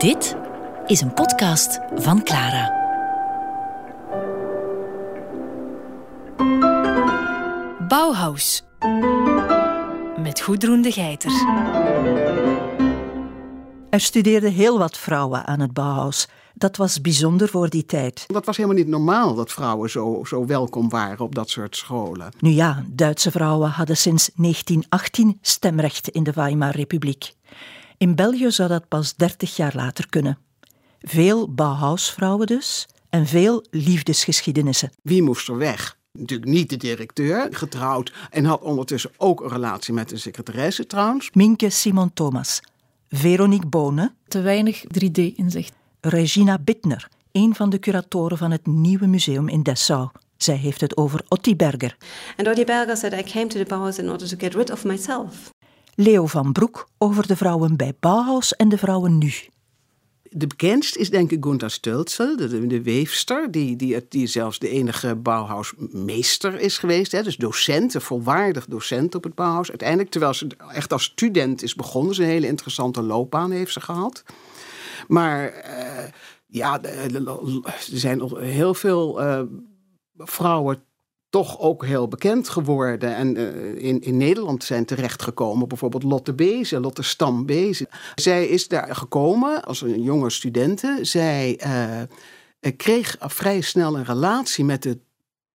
Dit is een podcast van Clara. Bauhaus. Met Goedroen de Geiter. Er studeerden heel wat vrouwen aan het Bauhaus. Dat was bijzonder voor die tijd. Dat was helemaal niet normaal dat vrouwen zo, zo welkom waren op dat soort scholen. Nu ja, Duitse vrouwen hadden sinds 1918 stemrecht in de Weimar-republiek. In België zou dat pas 30 jaar later kunnen. Veel Bauhausvrouwen dus en veel liefdesgeschiedenissen. Wie moest er weg? Natuurlijk niet de directeur, getrouwd en had ondertussen ook een relatie met de secretaresse trouwens. Minke Simon Thomas, Veronique Bonen, te weinig 3D inzicht. Regina Bittner, een van de curatoren van het nieuwe museum in Dessau. Zij heeft het over Otti Berger. And Otti Berger said, I came to the Bauhaus in order to get rid of myself. Leo van Broek over de vrouwen bij Bauhaus en de vrouwen nu. De bekendst is denk ik Gunther Stölzel, de, weefster, die, die, zelfs de enige Bauhausmeester is geweest. Hè, dus docent, een volwaardig docent op het Bauhaus. Uiteindelijk, terwijl ze echt als student is begonnen, ze een hele interessante loopbaan heeft ze gehad. Maar uh, ja, er zijn heel veel uh, vrouwen toch ook heel bekend geworden en uh, in, in Nederland zijn terechtgekomen. Bijvoorbeeld Lotte Bezen, Lotte Stam Bezen. Zij is daar gekomen als een jonge studente. Zij uh, kreeg vrij snel een relatie met de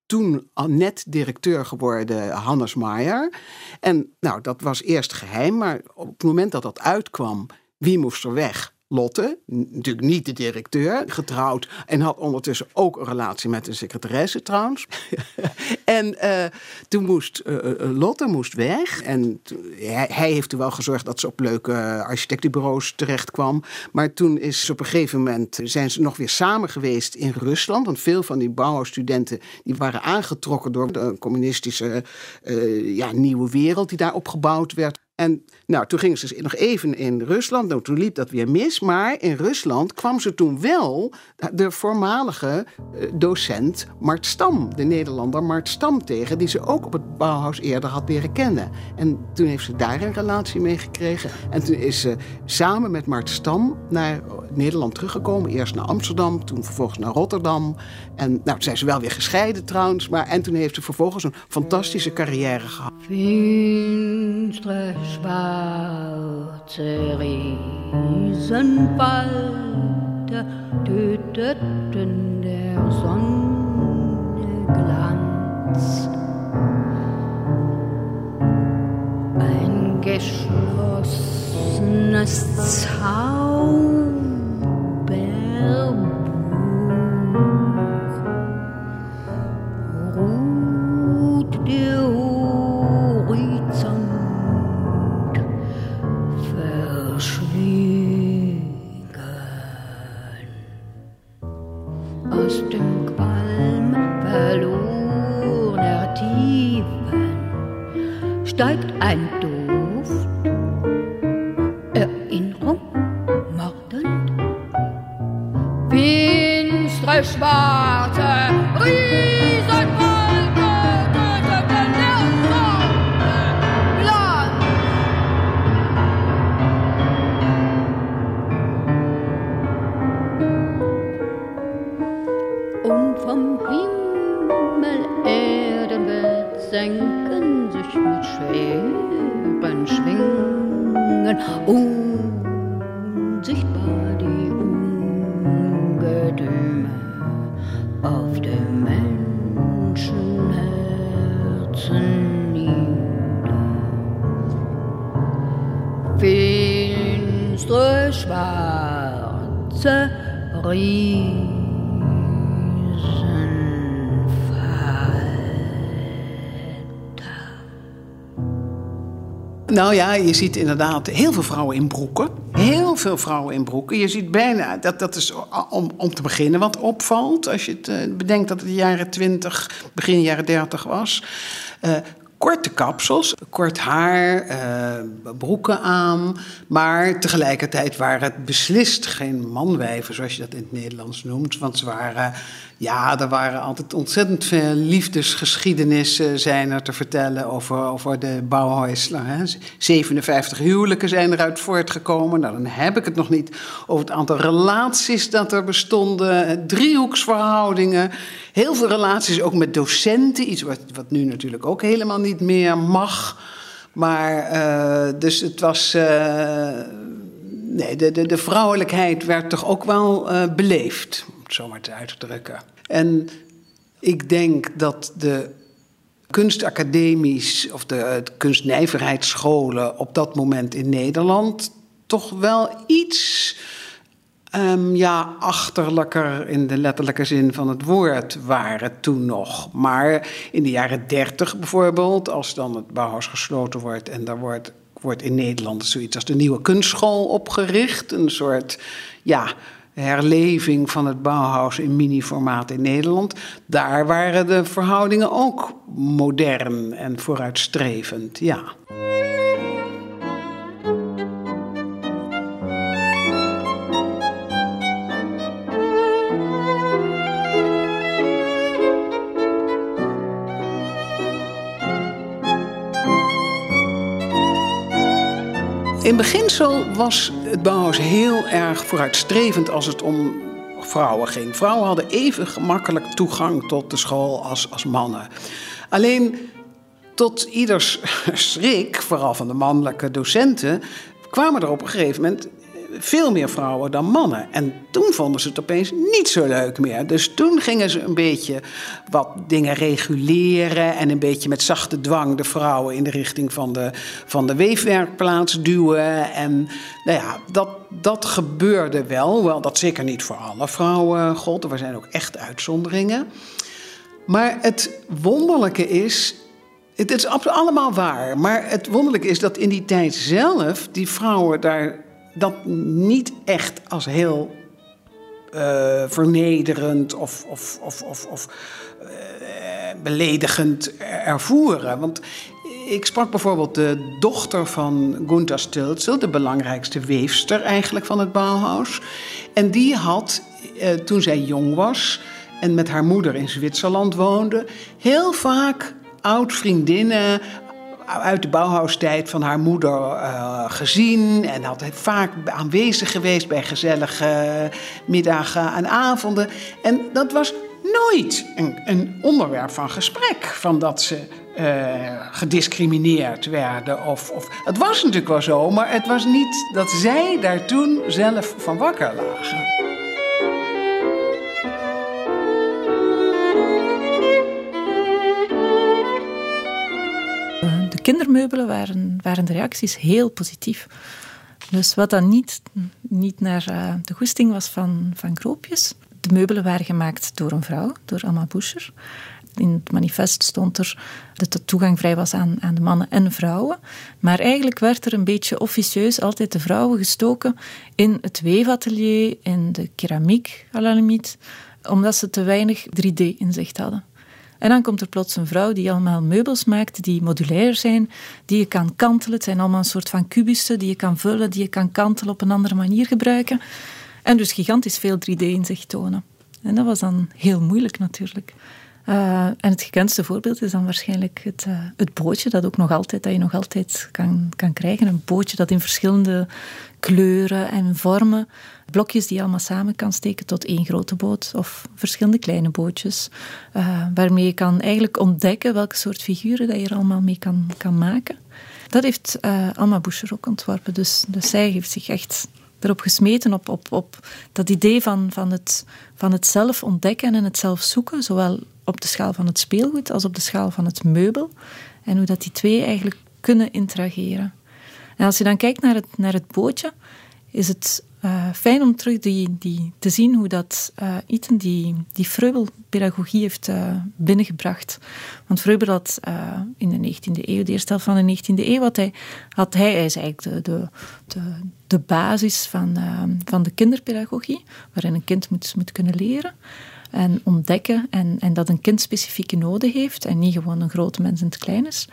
toen net directeur geworden Hannes Maier. En nou, dat was eerst geheim, maar op het moment dat dat uitkwam, wie moest er weg? Lotte, natuurlijk niet de directeur, getrouwd en had ondertussen ook een relatie met de secretaresse trouwens. en uh, toen moest uh, Lotte moest weg en hij, hij, heeft er wel gezorgd dat ze op leuke architectenbureaus terecht kwam. Maar toen is op een gegeven moment zijn ze nog weer samen geweest in Rusland. Want veel van die bouwstudenten die waren aangetrokken door de communistische ja, nieuwe wereld die daar opgebouwd werd. En nou, toen gingen ze nog even in Rusland. Nou, toen liep dat weer mis. Maar in Rusland kwam ze toen wel de voormalige eh, docent Mart Stam, de Nederlander Mart Stam, tegen. Die ze ook op het Bauhaus eerder had leren kennen. En toen heeft ze daar een relatie mee gekregen. En toen is ze samen met Mart Stam naar Nederland teruggekomen. Eerst naar Amsterdam, toen vervolgens naar Rotterdam. En nou, toen zijn ze wel weer gescheiden trouwens. Maar, en toen heeft ze vervolgens een fantastische carrière gehad. Schwarze Riesenwalde töteten der Sonne Glanz. Ein geschlossenes Zauberbuch steigt ein Duft, Erinnerung mordend. Finstere, schwarze Riesenwolke Schwingen unsichtbar die Ungedüme auf dem Menschenherzen nieder. Finstere schwarze Riesenfalter. Nou ja, je ziet inderdaad heel veel vrouwen in broeken. Heel veel vrouwen in broeken. Je ziet bijna, dat, dat is om, om te beginnen wat opvalt. Als je het uh, bedenkt dat het de jaren 20, begin jaren 30 was. Uh, korte kapsels, kort haar, uh, broeken aan. Maar tegelijkertijd waren het beslist geen manwijven, zoals je dat in het Nederlands noemt. Want ze waren Ja, er waren altijd ontzettend veel liefdesgeschiedenissen zijn er te vertellen over, over de. Hè. 57 huwelijken zijn eruit voortgekomen. Nou, dan heb ik het nog niet over het aantal relaties dat er bestonden. Driehoeksverhoudingen. Heel veel relaties ook met docenten. Iets wat, wat nu natuurlijk ook helemaal niet meer mag. Maar uh, dus het was. Uh, nee, de, de, de vrouwelijkheid werd toch ook wel uh, beleefd, om het zo maar te uitdrukken. En ik denk dat de kunstacademies of de, de kunstnijverheidsscholen op dat moment in Nederland toch wel iets um, ja, achterlijker in de letterlijke zin van het woord waren toen nog. Maar in de jaren dertig bijvoorbeeld, als dan het Bauhaus gesloten wordt en daar wordt, wordt in Nederland zoiets als de nieuwe kunstschool opgericht, een soort ja, herleving van het Bauhaus in mini-formaat in Nederland. Daar waren de verhoudingen ook modern en vooruitstrevend, ja. In beginsel was het Bauhaus heel erg vooruitstrevend als het om vrouwen ging. Vrouwen hadden even gemakkelijk toegang tot de school als, als mannen. Alleen tot ieders schrik, vooral van de mannelijke docenten, kwamen er op een gegeven moment veel meer vrouwen dan mannen. En toen vonden ze het opeens niet zo leuk meer. Dus toen gingen ze een beetje wat dingen reguleren en een beetje met zachte dwang de vrouwen in de richting van de, van de weefwerkplaats duwen. En nou ja, dat, dat gebeurde wel, hoewel dat zeker niet voor alle vrouwen gold. Er zijn ook echt uitzonderingen. Maar het wonderlijke is het is allemaal waar. Maar het wonderlijke is dat in die tijd zelf die vrouwen daar dat niet echt als heel uh, vernederend of, of, of, of, of uh, beledigend ervoeren. Want ik sprak bijvoorbeeld de dochter van Gunther Stölzel, de belangrijkste weefster eigenlijk van het Bauhaus. En die had, uh, toen zij jong was en met haar moeder in Zwitserland woonde, heel vaak oud-vriendinnen, uit de Bauhaustijd van haar moeder uh, gezien. En had vaak aanwezig geweest bij gezellige middagen en avonden. En dat was nooit een, een onderwerp van gesprek. Van dat ze uh, gediscrimineerd werden. Of, of, het was natuurlijk wel zo, maar het was niet dat zij daar toen zelf van wakker lagen. Kindermeubelen waren, waren de reacties heel positief. Dus wat dan niet, niet naar uh, de goesting was van, van Kroopjes. De meubelen waren gemaakt door een vrouw, door Alma Buscher. In het manifest stond er dat de toegang vrij was aan, aan de mannen en vrouwen. Maar eigenlijk werd er een beetje officieus altijd de vrouwen gestoken in het weefatelier, in de keramiek, limite, omdat ze te weinig 3D-inzicht hadden. En dan komt er plots een vrouw die allemaal meubels maakt die modulair zijn, die je kan kantelen. Het zijn allemaal een soort van kubussen die je kan vullen, die je kan kantelen op een andere manier gebruiken. En dus gigantisch veel 3D in zich tonen. En dat was dan heel moeilijk natuurlijk. Uh, en het gekendste voorbeeld is dan waarschijnlijk het, uh, het, bootje dat, ook nog altijd, dat je nog altijd kan, kan krijgen. Een bootje dat in verschillende kleuren en vormen, blokjes die je allemaal samen kan steken tot één grote boot of verschillende kleine bootjes. Uh, waarmee je kan eigenlijk ontdekken welke soort figuren dat je er allemaal mee kan, kan maken. Dat heeft Alma Boucher ook ontworpen. Dus, dus zij heeft zich echt erop gesmeten, op, op, op dat idee van, van, het, van het zelf ontdekken en het zelf zoeken, zowel op de schaal van het speelgoed als op de schaal van het meubel. En hoe dat die twee eigenlijk kunnen interageren. En als je dan kijkt naar het, naar het bootje, is het uh, fijn om terug die, die, te zien hoe dat uh, Iten die, die Freubel-pedagogie heeft uh, binnengebracht. Want Freubel had in de 19e eeuw, de eerste helft van de 19e eeuw, had hij, had hij, is eigenlijk de, de, de, basis van, van de kinderpedagogie, waarin een kind moet, moet kunnen leren en ontdekken en, en dat een kind specifieke noden heeft en niet gewoon een grote mens in het klein is.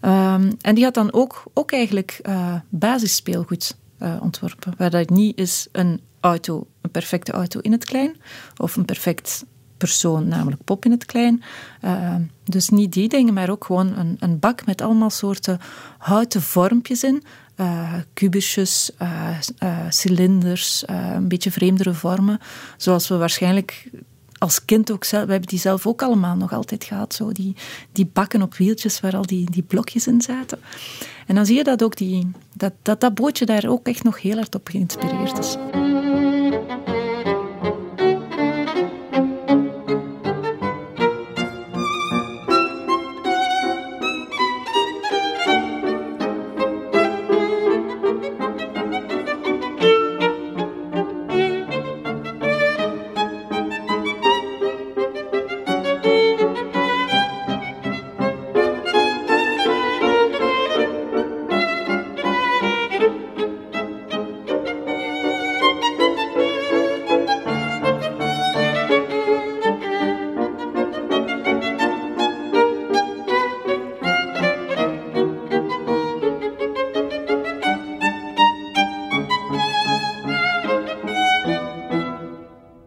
Um, en die had dan ook, ook eigenlijk uh, basisspeelgoed uh, ontworpen, waar dat niet is een auto, een perfecte auto in het klein, of een perfect persoon, namelijk pop in het klein. Uh, dus niet die dingen, maar ook gewoon een, een bak met allemaal soorten houten vormpjes in. Uh, kubusjes, cilinders, een beetje vreemdere vormen. Zoals we waarschijnlijk als kind ook zelf, we hebben die zelf ook allemaal nog altijd gehad. Zo die, die bakken op wieltjes waar al die, die blokjes in zaten. En dan zie je dat ook die, dat, dat, dat bootje daar ook echt nog heel hard op geïnspireerd is.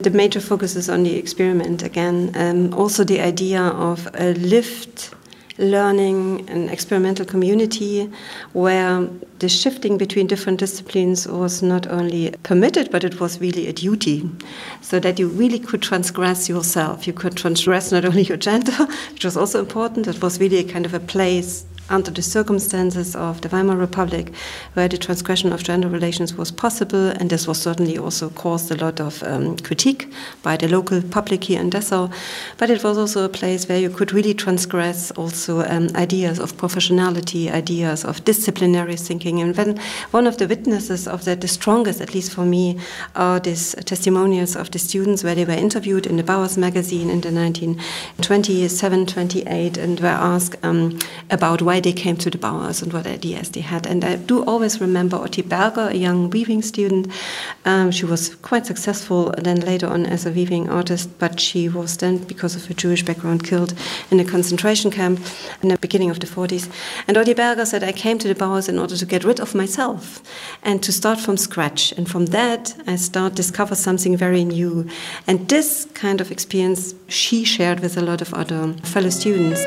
The major focus is on the experiment again. Um, also, the idea of a lived learning and experimental community where the shifting between different disciplines was not only permitted, but it was really a duty. So that you really could transgress yourself. You could transgress not only your gender, which was also important, it was really a kind of a place under the circumstances of the Weimar Republic, where the transgression of gender relations was possible, and this was certainly also caused a lot of um, critique by the local public here in Dessau. But it was also a place where you could really transgress also um, ideas of professionality, ideas of disciplinary thinking. And when one of the witnesses of that, the strongest, at least for me, are these testimonials of the students where they were interviewed in the Bauhaus magazine in the 1927, 28, and were asked um, about why why they came to the Bauhaus and what ideas they had. And I do always remember Otti Berger, a young weaving student. Um, she was quite successful then later on as a weaving artist, but she was then, because of her Jewish background, killed in a concentration camp in the beginning of the 40s. And Otti Berger said, I came to the Bauhaus in order to get rid of myself and to start from scratch. And from that, I start discover something very new. And this kind of experience she shared with a lot of other fellow students.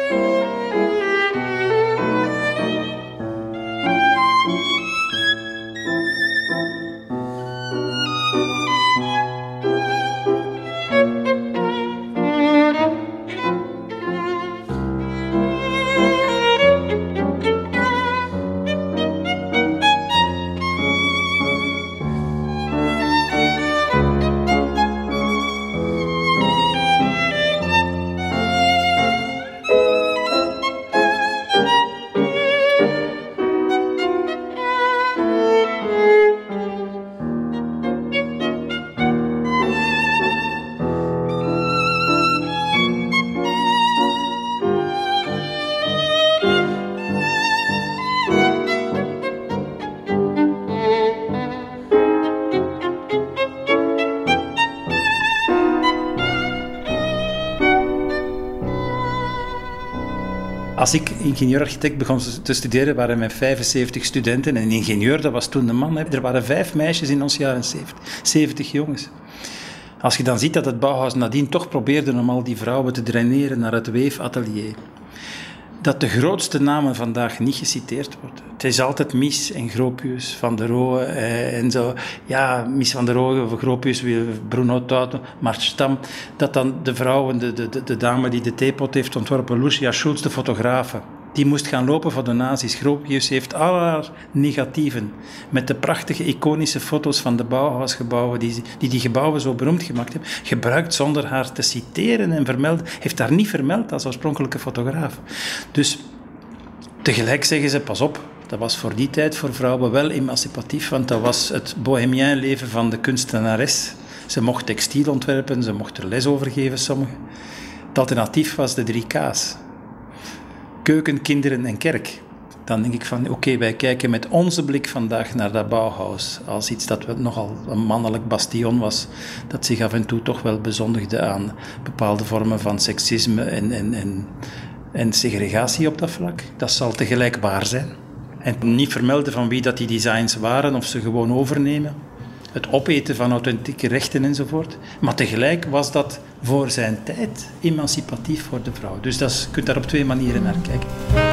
Ingenieur-architect begon te studeren, waren er 75 studenten. En een ingenieur, dat was toen de man. Er waren vijf meisjes in ons jaren 70, 70 jongens. Als je dan ziet dat het Bauhaus nadien toch probeerde om al die vrouwen te draineren naar het weefatelier dat de grootste namen vandaag niet geciteerd worden. Het is altijd Mies en Gropius van der Rohe eh, en zo. Ja, Mies van der Rohe, Gropius, Bruno Tauten, Mart Stam. Dat dan de vrouw, de, de, de dame die de theepot heeft ontworpen, Lucia Schulz, de fotografe die moest gaan lopen voor de nazi's. Gropius heeft al haar negatieven met de prachtige iconische foto's van de Bauhausgebouwen, die, die die gebouwen zo beroemd gemaakt hebben, gebruikt zonder haar te citeren en vermeld, heeft haar niet vermeld als oorspronkelijke fotograaf. Dus tegelijk zeggen ze, pas op, dat was voor die tijd voor vrouwen wel emancipatief, want dat was het bohemien leven van de kunstenares. Ze mocht textiel ontwerpen, ze mocht er les over geven, sommigen. Het alternatief was de drie K's keuken, kinderen en kerk. Dan denk ik van, oké, wij kijken met onze blik vandaag naar dat Bauhaus als iets dat nogal een mannelijk bastion was, dat zich af en toe toch wel bezondigde aan bepaalde vormen van seksisme en, en, en, en segregatie op dat vlak. Dat zal tegelijk waar zijn. En niet vermelden van wie dat die designs waren of ze gewoon overnemen. Het opeten van authentieke rechten enzovoort. Maar tegelijk was dat voor zijn tijd emancipatief voor de vrouw. Dus dat is, je kunt daar op twee manieren naar kijken.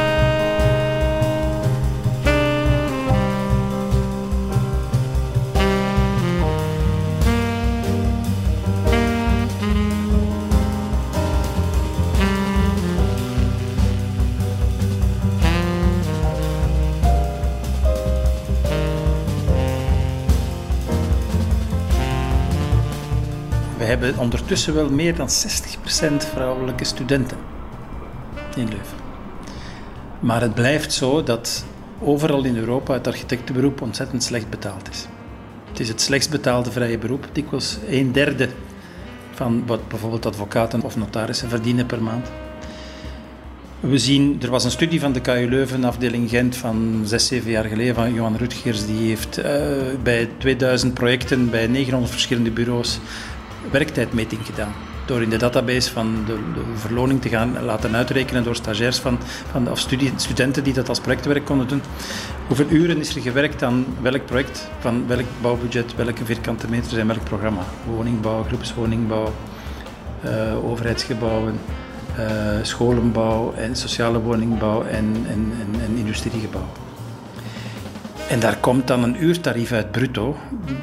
Hebben ondertussen wel meer dan 60% vrouwelijke studenten in Leuven. Maar het blijft zo dat overal in Europa het architectenberoep ontzettend slecht betaald is. Het is het slechtst betaalde vrije beroep. Dikwijls een derde van wat bijvoorbeeld advocaten of notarissen verdienen per maand. We zien, er was een studie van de KU Leuven, afdeling Gent, van zes, zeven jaar geleden, van Johan Rutgers. Die heeft uh, bij 2000 projecten bij 900 verschillende bureaus werktijdmeting gedaan. Door in de database van de, de verloning te gaan laten uitrekenen door stagiairs van, van, of studenten die dat als projectwerk konden doen. Hoeveel uren is er gewerkt aan welk project, van welk bouwbudget, welke vierkante meters en welk programma? Woningbouw, groepswoningbouw, uh, overheidsgebouwen, uh, scholenbouw en sociale woningbouw en, en, en, en industriegebouw. En daar komt dan een uurtarief uit bruto.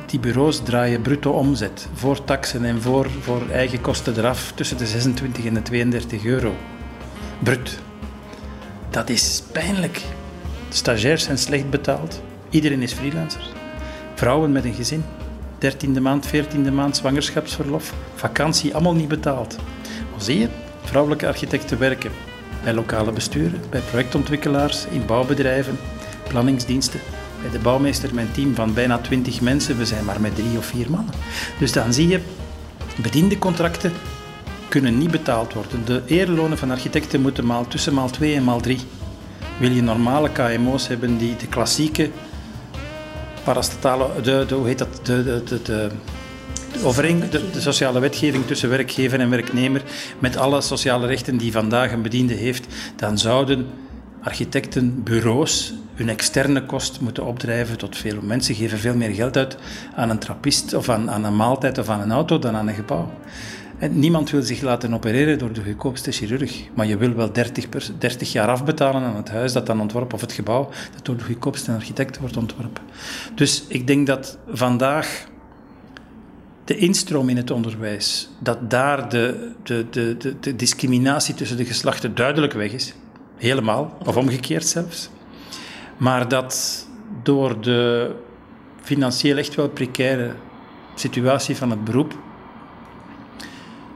Die bureaus draaien bruto omzet. Voor taxen en voor, voor eigen kosten eraf tussen de 26 en de 32 euro. Brut. Dat is pijnlijk. Stagiairs zijn slecht betaald. Iedereen is freelancer. Vrouwen met een gezin. 13e maand, 14e maand zwangerschapsverlof. Vakantie, allemaal niet betaald. Maar zie je, vrouwelijke architecten werken bij lokale besturen, bij projectontwikkelaars, in bouwbedrijven, planningsdiensten bij de bouwmeester mijn team van bijna 20 mensen. We zijn maar met drie of vier mannen. Dus dan zie je, bediende contracten kunnen niet betaald worden. De eerlonen van architecten moeten maal, tussen maal 2 en maal 3. Wil je normale KMO's hebben die de klassieke parastatale, hoe heet dat, de, de, de, overeen, de, sociale wetgeving tussen werkgever en werknemer, met alle sociale rechten die vandaag een bediende heeft, dan zouden architectenbureaus hun externe kost moeten opdrijven tot veel. Mensen geven veel meer geld uit aan een trappist of aan, aan een maaltijd of aan een auto dan aan een gebouw. En niemand wil zich laten opereren door de goedkoopste chirurg. Maar je wil wel 30, per, 30 jaar afbetalen aan het huis dat dan ontworpen, of het gebouw dat door de goedkoopste architect wordt ontworpen. Dus ik denk dat vandaag de instroom in het onderwijs, dat daar de, de, de, de, de discriminatie tussen de geslachten duidelijk weg is. Helemaal, of omgekeerd zelfs. Maar dat door de financieel echt wel precaire situatie van het beroep,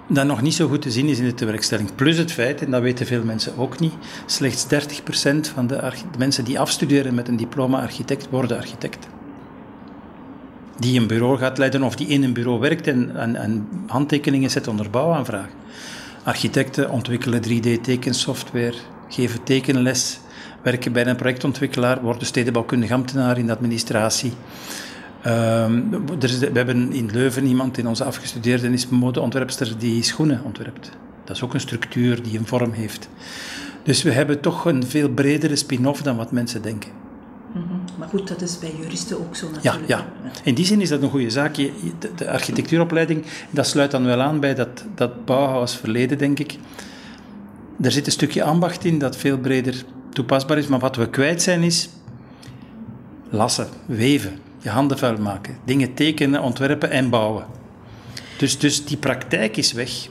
dat nog niet zo goed te zien is in de tewerkstelling. Plus het feit, en dat weten veel mensen ook niet, slechts 30% van de, de mensen die afstuderen met een diploma architect worden architect. Die een bureau gaat leiden of die in een bureau werkt en, en, en handtekeningen zet onder bouwaanvraag. Architecten ontwikkelen 3D-tekensoftware, geven tekenles, werken bij een projectontwikkelaar, worden stedenbouwkundig ambtenaar in de administratie. Um, er is, we hebben in Leuven iemand in onze afgestudeerden is modeontwerpster die schoenen ontwerpt. Dat is ook een structuur die een vorm heeft. Dus we hebben toch een veel bredere spin-off dan wat mensen denken. Mm -hmm. Maar goed, dat is bij juristen ook zo natuurlijk. Ja, ja. in die zin is dat een goede zaak. De architectuuropleiding, dat sluit dan wel aan bij dat, dat Bauhaus verleden, denk ik. Er zit een stukje ambacht in dat veel breder toepasbaar is. Maar wat we kwijt zijn is lassen, weven, je handen vuil maken, dingen tekenen, ontwerpen en bouwen. Dus, dus die praktijk is weg.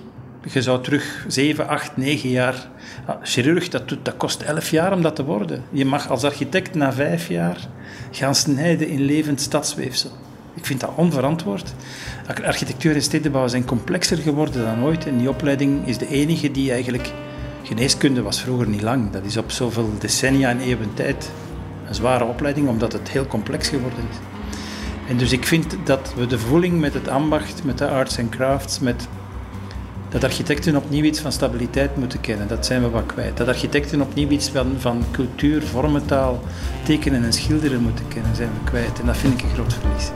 Je zou terug 7, 8, 9 jaar. Ah, chirurg, dat, doet, dat kost 11 jaar om dat te worden. Je mag als architect na 5 jaar gaan snijden in levend stadsweefsel. Ik vind dat onverantwoord. Architectuur en stedenbouw zijn complexer geworden dan ooit. En die opleiding is de enige die eigenlijk Geneeskunde was vroeger niet lang. Dat is op zoveel decennia en eeuwen tijd een zware opleiding, omdat het heel complex geworden is. En dus ik vind dat we de voeling met het ambacht, met de arts en crafts, met dat architecten opnieuw iets van stabiliteit moeten kennen. Dat zijn we wat kwijt. Dat architecten opnieuw iets van, van cultuur, vormentaal, tekenen en schilderen moeten kennen, zijn we kwijt. En dat vind ik een groot verlies.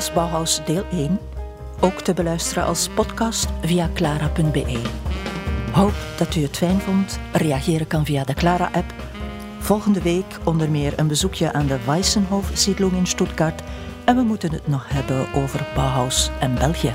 Was Bauhaus deel 1, ook te beluisteren als podcast via clara.be. Hoop dat u het fijn vond. Reageren kan via de Clara-app. Volgende week onder meer een bezoekje aan de Weissenhof-siedlung in Stuttgart. En we moeten het nog hebben over Bauhaus en België.